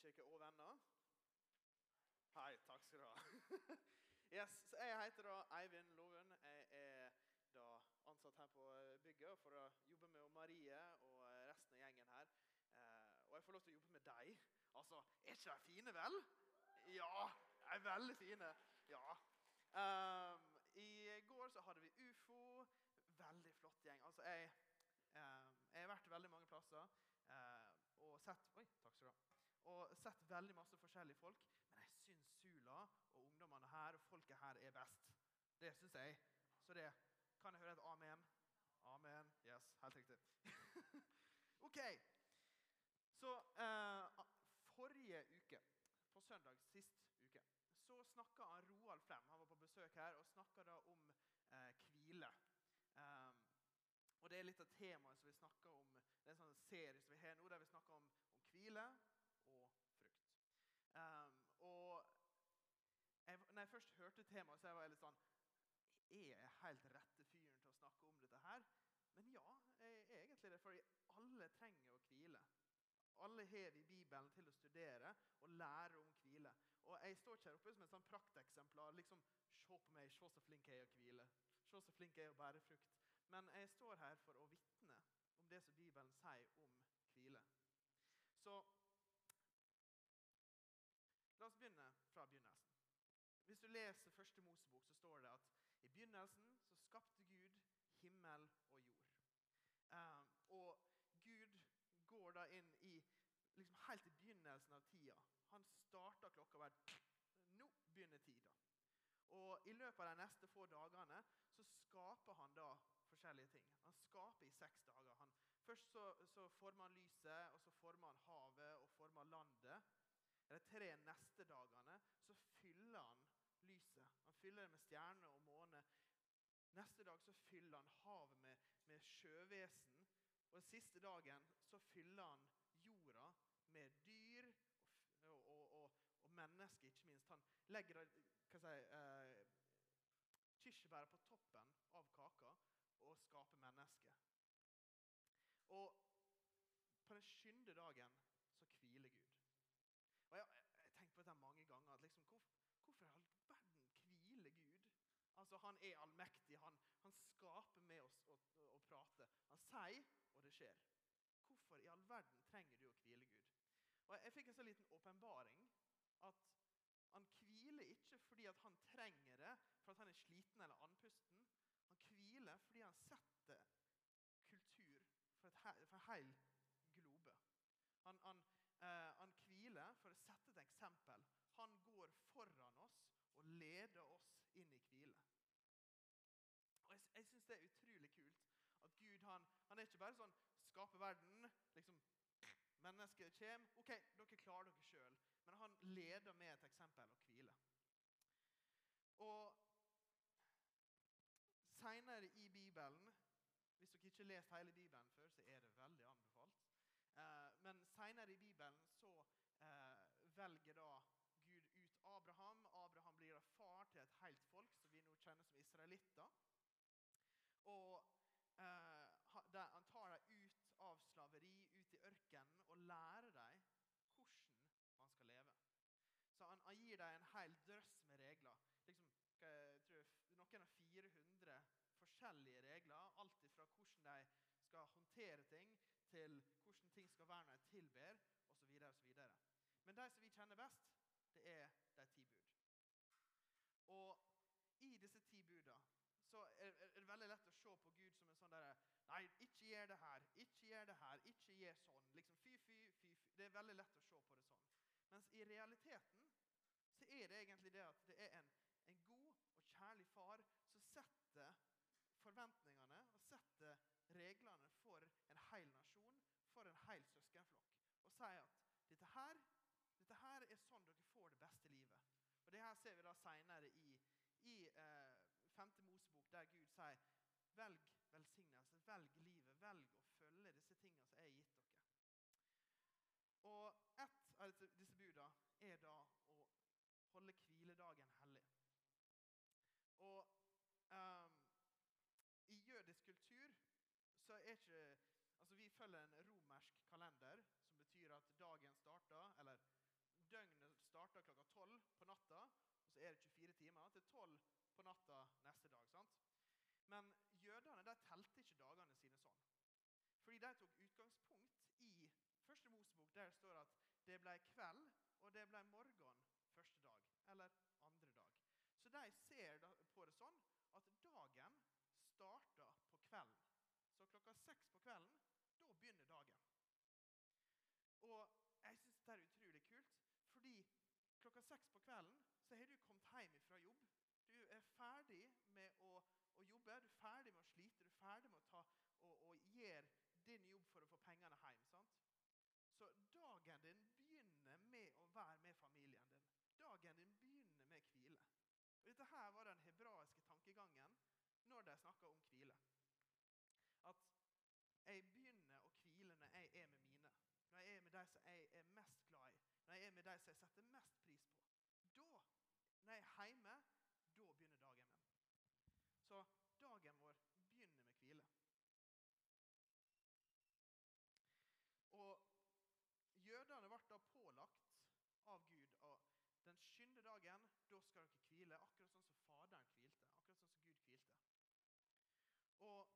frikirke og venner. Hei, takk skal du ha. yes, jeg heter da Eivind Lovund. Jeg er da ansatt her på bygget for å jobbe med Marie og resten av gjengen her. Eh, og jeg får lov til å jobbe med deg. Altså, er ikke de fine, vel? Ja, de er veldig fine. Ja. Um, I går så hadde vi ufo. Veldig flott gjeng. Altså, jeg, um, jeg har vært veldig mange plasser. Uh, og sett Oi, takk skal du ha og sett veldig masse forskjellige folk. Men jeg syns Sula og ungdommene her og folket her er best. Det syns jeg. Så det kan jeg høre et amen. Amen. Yes, helt riktig. OK. Så eh, forrige uke, på søndag sist uke, så snakka Roald Flem han var på besøk her, og snakka om eh. Um, og Det er litt av temaet som vi snakker om. Det er en sånn serie som vi har nå, der vi snakker om, om hvile og frukt. Um, og jeg, når jeg først hørte temaet, så jeg var litt sånn Er jeg helt rette fyren til å snakke om dette her? Men ja, jeg er egentlig det. For alle trenger å hvile. Alle har i Bibelen til å studere og lære om hvile. Og Jeg står ikke her oppe som et sånn prakteksemplar. liksom, Se på meg, se så flink jeg er å hvile. Se så flink jeg er å bære frukt. Men jeg står her for å vitne om det som Bibelen sier om hvile. Så La oss begynne fra begynnelsen. Hvis du leser første Mosebok, så står det at i begynnelsen så skapte Gud himmel og jord. Um, og Gud går da inn i liksom helt i begynnelsen av tida. Han starter klokka hver Nå begynner tida. Og I løpet av de neste få dagene så skaper han da forskjellige ting. Han skaper i seks dager. Han, først så, så former han lyset, og så former han havet og former landet de tre neste dagene så fyller han lyset. Han fyller det med stjerner og måne. Neste dag så fyller han havet med, med sjøvesen. Og den siste dagen så fyller han jorda med dyr og, og, og, og mennesker, ikke minst. Han legger hva si, eh, kirsebæret på toppen av kaka og skaper mennesker. Og på den skynde dagen så hviler Gud. Og Jeg har tenkt på dette mange ganger. at liksom, hvor, Hvorfor i all verden hviler Gud? Altså, Han er allmektig. Han, han skaper med oss å, å, og prater. Han sier, og det skjer. Hvorfor i all verden trenger du å hvile Gud? Og Jeg, fikk en sånn liten åpenbaring. At han hviler ikke fordi han trenger det, for at han er sliten eller andpusten. Han hviler fordi han setter kultur for, et, for hel globe. Han, han, Eh, han hviler for å sette et eksempel. Han går foran oss og leder oss inn i hvile. Og Jeg, jeg syns det er utrolig kult at Gud han, han er ikke bare sånn skaper verden liksom, Mennesket kommer. OK, dere klarer dere sjøl. Men han leder med et eksempel og hviler. Og Seinere i Bibelen Hvis dere ikke har lest hele Bibelen før, så er det veldig anbefalt. Eh, men seinere i Bibelen så eh, velger da Gud ut Abraham. Abraham blir da far til et helt folk som vi nå kjenner som israelitter. Og eh, Han tar dem ut av slaveri, ut i ørkenen, og lærer dem hvordan man skal leve. Så han, han gir dem en hel drøss med regler. Liksom, jeg tror, noen av 400 forskjellige regler. Alt fra hvordan de skal håndtere ting, til hvordan ting skal være når de tilber, osv. Men de som vi kjenner best, det er de ti bud. Og i disse ti budene så er det veldig lett å se på Gud som en sånn derre Nei, ikke gjør det her, ikke gjør det her, ikke gjør sånn. Liksom fy, fy, fy, fy. Det er veldig lett å se på det sånn. Mens i realiteten så er det egentlig det at det er en, en god og kjærlig far som setter forventningene og setter reglene for en hel nasjon, for en hel søskenflokk. Og sier at dette her, dette her er sånn dere får det beste livet. Og Det her ser vi da seinere i, i eh, 5. Mosebok, der Gud sier velg velsignelse, velg livet, velg å følge disse tingene som jeg har gitt dere. Og ett av disse budene er da å holde hviledagen hellig. Og um, i jødisk kultur så er ikke Altså, Vi følger en romersk kalender, som betyr at dagen starter Eller døgnet starter klokka tolv på natta, og så er det 24 timer til tolv på natta neste dag. sant? Men jødene de telte ikke dagene sine sånn. Fordi de tok utgangspunkt i første Mosebok, der står at det ble kveld, og det ble morgen første dag. Eller andre dag. Så de ser på det sånn at dagen starter på kvelden. Så klokka seks på kvelden, da begynner dagen. Og jeg syns dette er utrolig kult, fordi klokka seks på kvelden så har du kommet hjem fra jobb. Du er ferdig med å, jobbe, du er ferdig med å slite, du er ferdig med å ta, og, og gjøre din jobb for å få pengene hjem. sant? Så dagen din begynner med å være med familien din. Dagen din begynner med hvile. Og Dette her var den hebraiske tankegangen når de snakka om hvile. At jeg begynner å hvile når jeg er med mine. Når jeg er med de som jeg er mest glad i. Når jeg er med de som jeg setter mest pris på. Da, når jeg er hjemme, da begynner dagen min. Så dagen vår begynner med hvile. Og Jødene ble da pålagt av Gud og den skynde dagen, da skal dere hvile, akkurat sånn som Faderen hvilte. Akkurat sånn som Gud hvilte. Og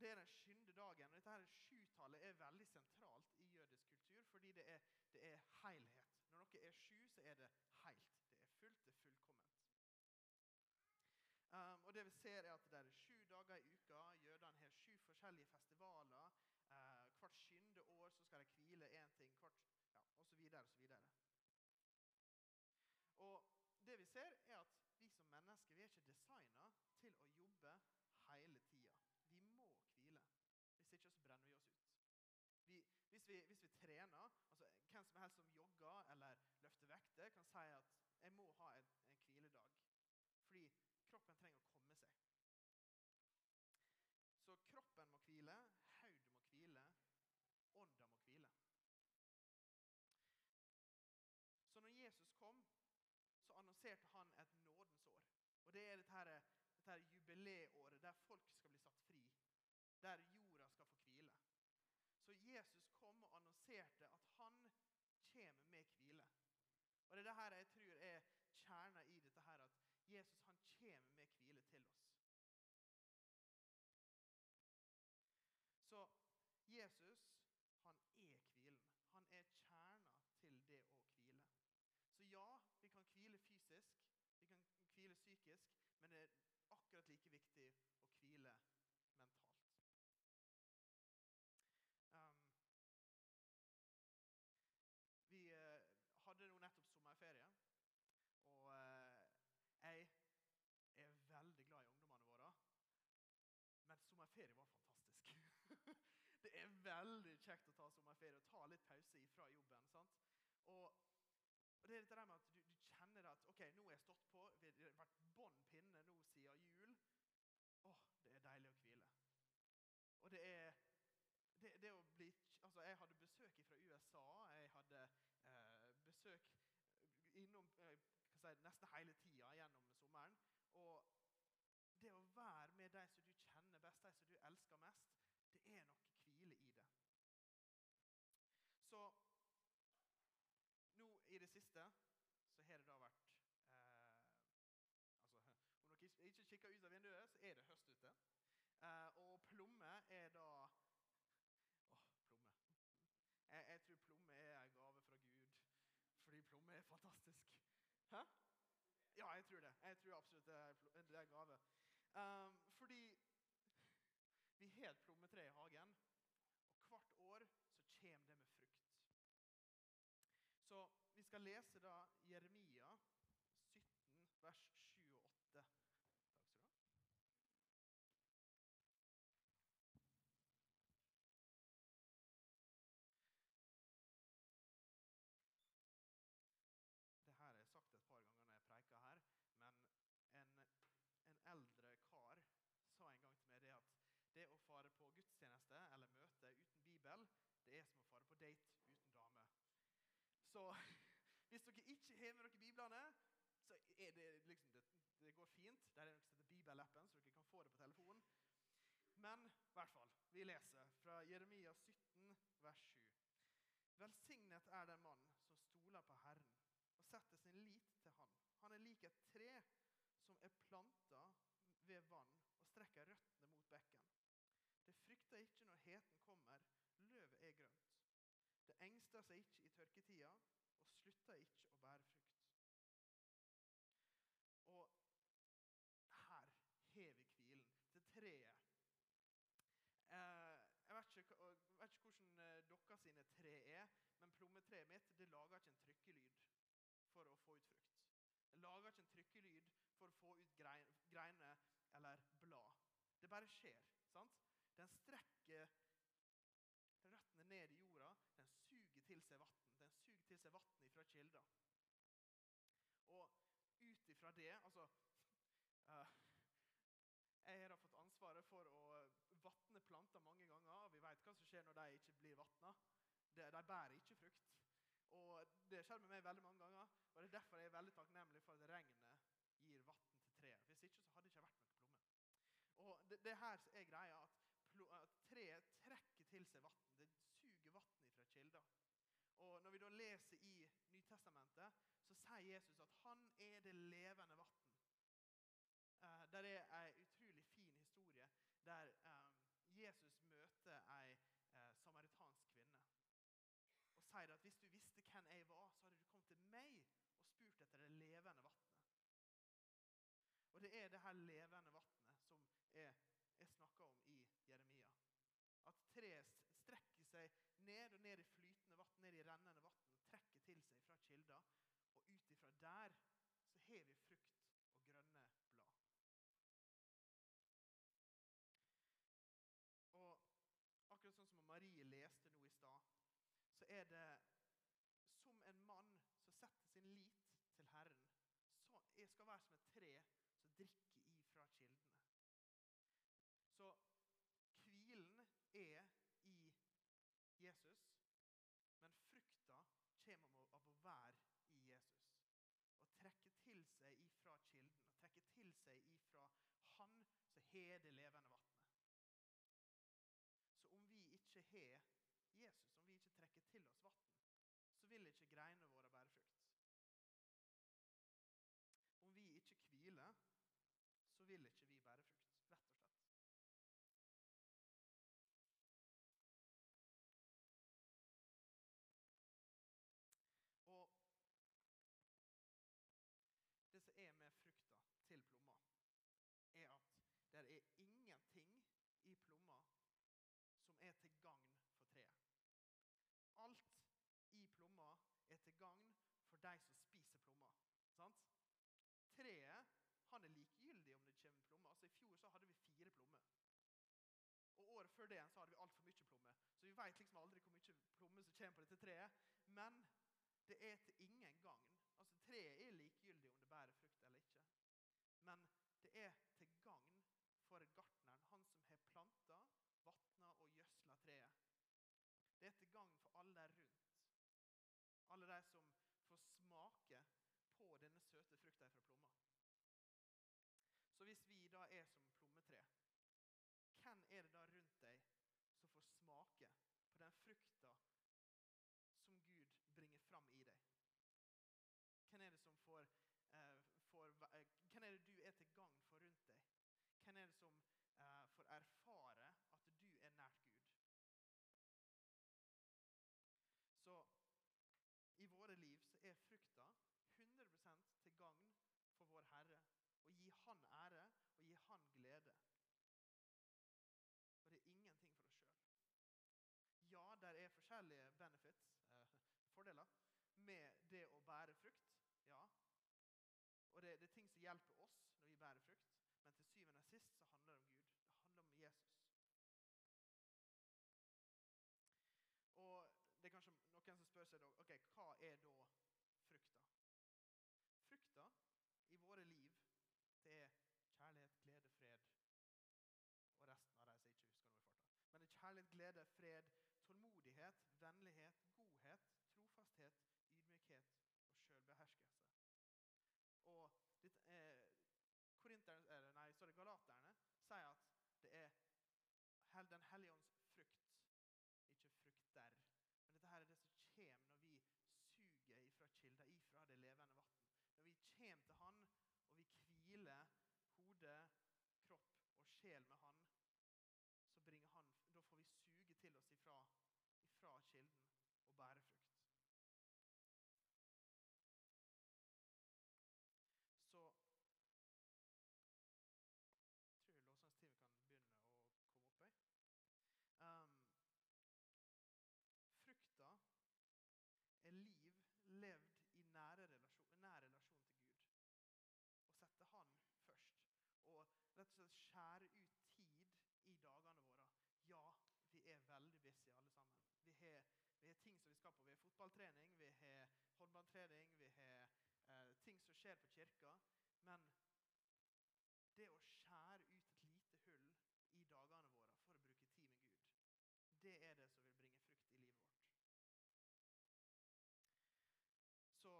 det er den skynde dagen. og dette her Sjutallet er veldig sentralt i jødisk kultur, fordi det er, det er helhet. Når noe er sju, så er det er fullt, det er fullkomment. Um, og det vi ser er at Det er sju dager i uka. Jødene har sju forskjellige festivaler. Uh, hvert skynde år så skal de hvile én ting, hvert, ja, osv. osv. Og det vi ser, er at vi som mennesker vi er ikke designa til å jobbe hele tida. Vi må hvile. Hvis ikke så brenner vi oss ut. Vi, hvis, vi, hvis, vi, trener altså Hvem som helst som jogger eller løfter vekter, kan si at 'jeg må ha en, en hviledag'. Fordi kroppen trenger å komme seg. Så kroppen må hvile, hodet må hvile, ånda må hvile. Så når Jesus kom, så annonserte han et nådens år. Og Det er dette, her, dette jubileåret der folk skal bli satt fri. Der jorda skal få hvile. Så Jesus kom og annonserte at han kommer med hvile. Og Det er dette jeg tror er kjerna i dette her, at Jesus han kommer med hvile til oss. Så Jesus han er hvilen. Han er kjerna til det å hvile. Så ja, vi kan hvile fysisk, vi kan hvile psykisk, men det er akkurat like viktig å hvile mentalt. Um, vi uh, hadde nå nettopp sommerferie, og uh, jeg er veldig glad i ungdommene våre. Men sommerferie var fantastisk. det er veldig kjekt å ta sommerferie og ta litt pause fra jobben. sant? Og og det er dette med at du, du, kjenner at ok, nå har jeg stått på, det har vært bånn pinne nå siden jul. Åh, det er deilig å hvile. Og det er det, det å bli, altså Jeg hadde besøk fra USA. Jeg hadde eh, besøk innom eh, si, nesten hele tida gjennom sommeren. Og det å være med de som du kjenner best, de som du elsker mest, det er noe hvile i det. Så nå i det siste så har det da vært eh, altså, Om dere ikke kikker ut av vinduet, så er det høst ute. Eh, og plomme er da Åh, plomme. Jeg, jeg, tror plomme er en gave fra Gud, fordi plomme er fantastisk. Hæ? Ja, jeg tror det. Jeg tror absolutt det er, det gave. Um, fordi vi har et plommetre i hagen, og hvert år så kommer det med frukt. Så vi skal lese da Jeremia 17, vers 7 og 8. Takk skal du ha. Det her er sagt et par ganger når jeg preiker her, men en, en eldre kar sa en gang til meg det at det å fare på gudstjeneste eller møte uten Bibel, det er som å fare på date uten dame. Så hvis dere ikke har med dere biblene, så er det liksom det, det går fint. Der er noe som heter Bibelappen, så dere kan få det på telefonen. Men i hvert fall, vi leser fra Jeremia 17, vers 7. Velsignet er den mann som stoler på Herren og setter sin lit til Han. Han er lik et tre som er planta ved vann og strekker røttene mot bekken. Det frykter ikke når heten kommer, løvet er grønt. Det engster seg ikke i tørketida og slutter ikke å bære frukt. Og her har vi hvilen til treet. Eh, jeg vet ikke, hva- jeg vet ikke hvordan eh, dere sine tre er, men plommetreet mitt det lager ikke en trykkelyd for å få ut frukt. Det lager ikke en trykkelyd for å få ut grein, greiner eller blad. Det bare skjer. sant? Den strekker røttene ned i jorda. Den suger til seg vann. Den suger til seg vann fra kilder. Og ut ifra det Altså uh, Jeg har fått ansvaret for å vatne planter mange ganger. og Vi vet hva som skjer når de ikke blir vatna. De, de bærer ikke frukt. Og Det skjer med meg veldig mange ganger. og Det er derfor jeg er veldig takknemlig for at regnet gir vann til treet. Hvis ikke så hadde det ikke vært noe plomme. Og det, det her er greia, at, at treet trekker til seg vann. Det suger vann fra kilder. Og Når vi da leser i Nytestamentet, så sier Jesus at han er det levende vann. Eh, der er en utrolig fin historie der eh, Jesus møter ei eh, samaritansk kvinne. Og sier at hvis du visste hvem jeg var, så hadde du kommet til meg og spurt etter det levende vannet. Og det er det her levende vannet som er, er snakka om i Jeremia. At treet strekker seg ned og ned i flytende vann, ned i rennende vann, trekker til seg fra kilder. Og ut ifra der så har vi frukt og grønne blad. Og akkurat sånn som Marie leste nå i stad, så er det som en mann som setter sin lit til Herren, så jeg skal være som et tre som drikker ifra kildene. Så hvilen er i Jesus, men frukta kommer av å være i Jesus. Og trekke til seg ifra kilden, og trekke til seg ifra Han som har det levende vannet. Så om vi ikke har Jesus, om vi ikke trekker til oss vann, så vil ikke greinene våre bære frukt. Om vi ikke hviler, så vil ikke vi bære frukt, rett og slett. Og det som er med frukta til plomma, er at det er ingenting i plomma som er til gagn for treet. Alt i plomma er til gagn for de som spiser plomma. Sant? Treet han er likegyldig om det kommer plommer. Altså, I fjor så hadde vi fire plommer. Og Året før det så hadde vi altfor mye plommer. Så vi vet liksom aldri hvor mye plommer som kommer på dette treet. Men det er til ingen gagn. Altså, Treet er likegyldig om det bærer frukt eller ikke. Men det er til gagn for gartneren, han som har planta, vatna og gjødsla treet. Det er til gagn for alle der rundt. Alle de som får smake på søte frukta fra plomma. Så hvis vi da er som plommetre, hvem er det da rundt deg som får smake på den frukta som Gud bringer fram i deg? Hvem er det som får, eh, får eh, Hvem er det du er til gagn for rundt deg? Hvem er det som eh, får erfare at du er nært Gud? Så i våre liv så er frukta 100 til gagn for vår Herre. Å gi Han ære og gi Han glede. Og det er ingenting for oss sjøl. Ja, der er forskjellige benefits, eh, fordeler, med det å bære frukt. Ja. Og det, det er ting som hjelper oss når vi bærer frukt. Men til syvende og sist så handler det om Gud. Det handler om Jesus. Og det er kanskje noen som spør seg da, ok, hva er da frukta? Frukta i våre liv det er kjærlighet, glede, fred og resten av det som jeg ikke husker nå i farta. Men det er kjærlighet, glede, fred, tålmodighet, vennlighet, godhet, trofasthet, ydmykhet og selvbeherskelse. Og ditt, eh, korinterne, eller nei, sorry, galaterne sier at det er hel- Den hellige ånds frukt, ikke frukter. Men dette her er det som skal. Vi har fotballtrening, vi har håndballtrening, vi har eh, ting som skjer på kirka. Men det å skjære ut et lite hull i dagene våre for å bruke tid med Gud, det er det som vil bringe frukt i livet vårt. Så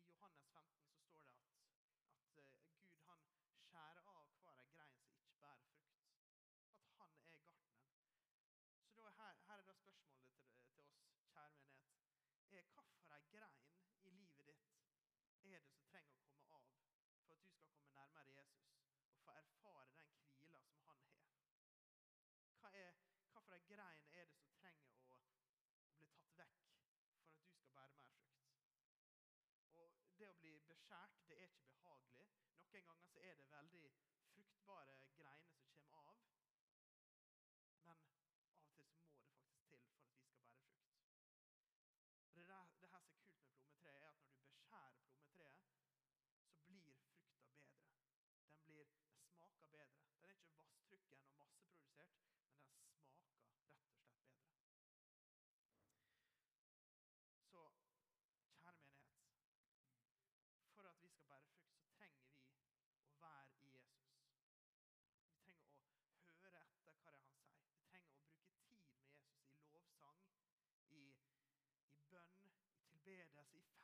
I Johannes 15 så står det at, at uh, Gud han skjærer av hver grein som ikke bærer frukt. At han er gartneren. Så da, her, her, er da spørsmålet til, til oss, kjære menighet. Er hvilken grein i livet ditt er det som trenger å komme av for at du skal komme nærmere Jesus og få erfare den hvila som han har? Hva er, hvilken grein er det som trenger å bli tatt vekk for at du skal bære mer frukt? Og Det å bli beskjært det er ikke behagelig. Noen ganger så er det veldig fruktbare greiner som kommer av. Men av og til så må det faktisk til for at vi skal bære frukt. Og Det, der, det her som er kult med plommetreet, er at når du beskjærer plommetreet, så blir frukta bedre. Den, blir, den, smaker bedre. Den er ikke vasstrukken og masseprodusert, men den smaker rett og slett bedre. Så kjære menighet For at vi skal bære frukt, så trenger vi å være i Jesus. Vi trenger å høre etter hva det er han sier. Vi trenger å bruke tid med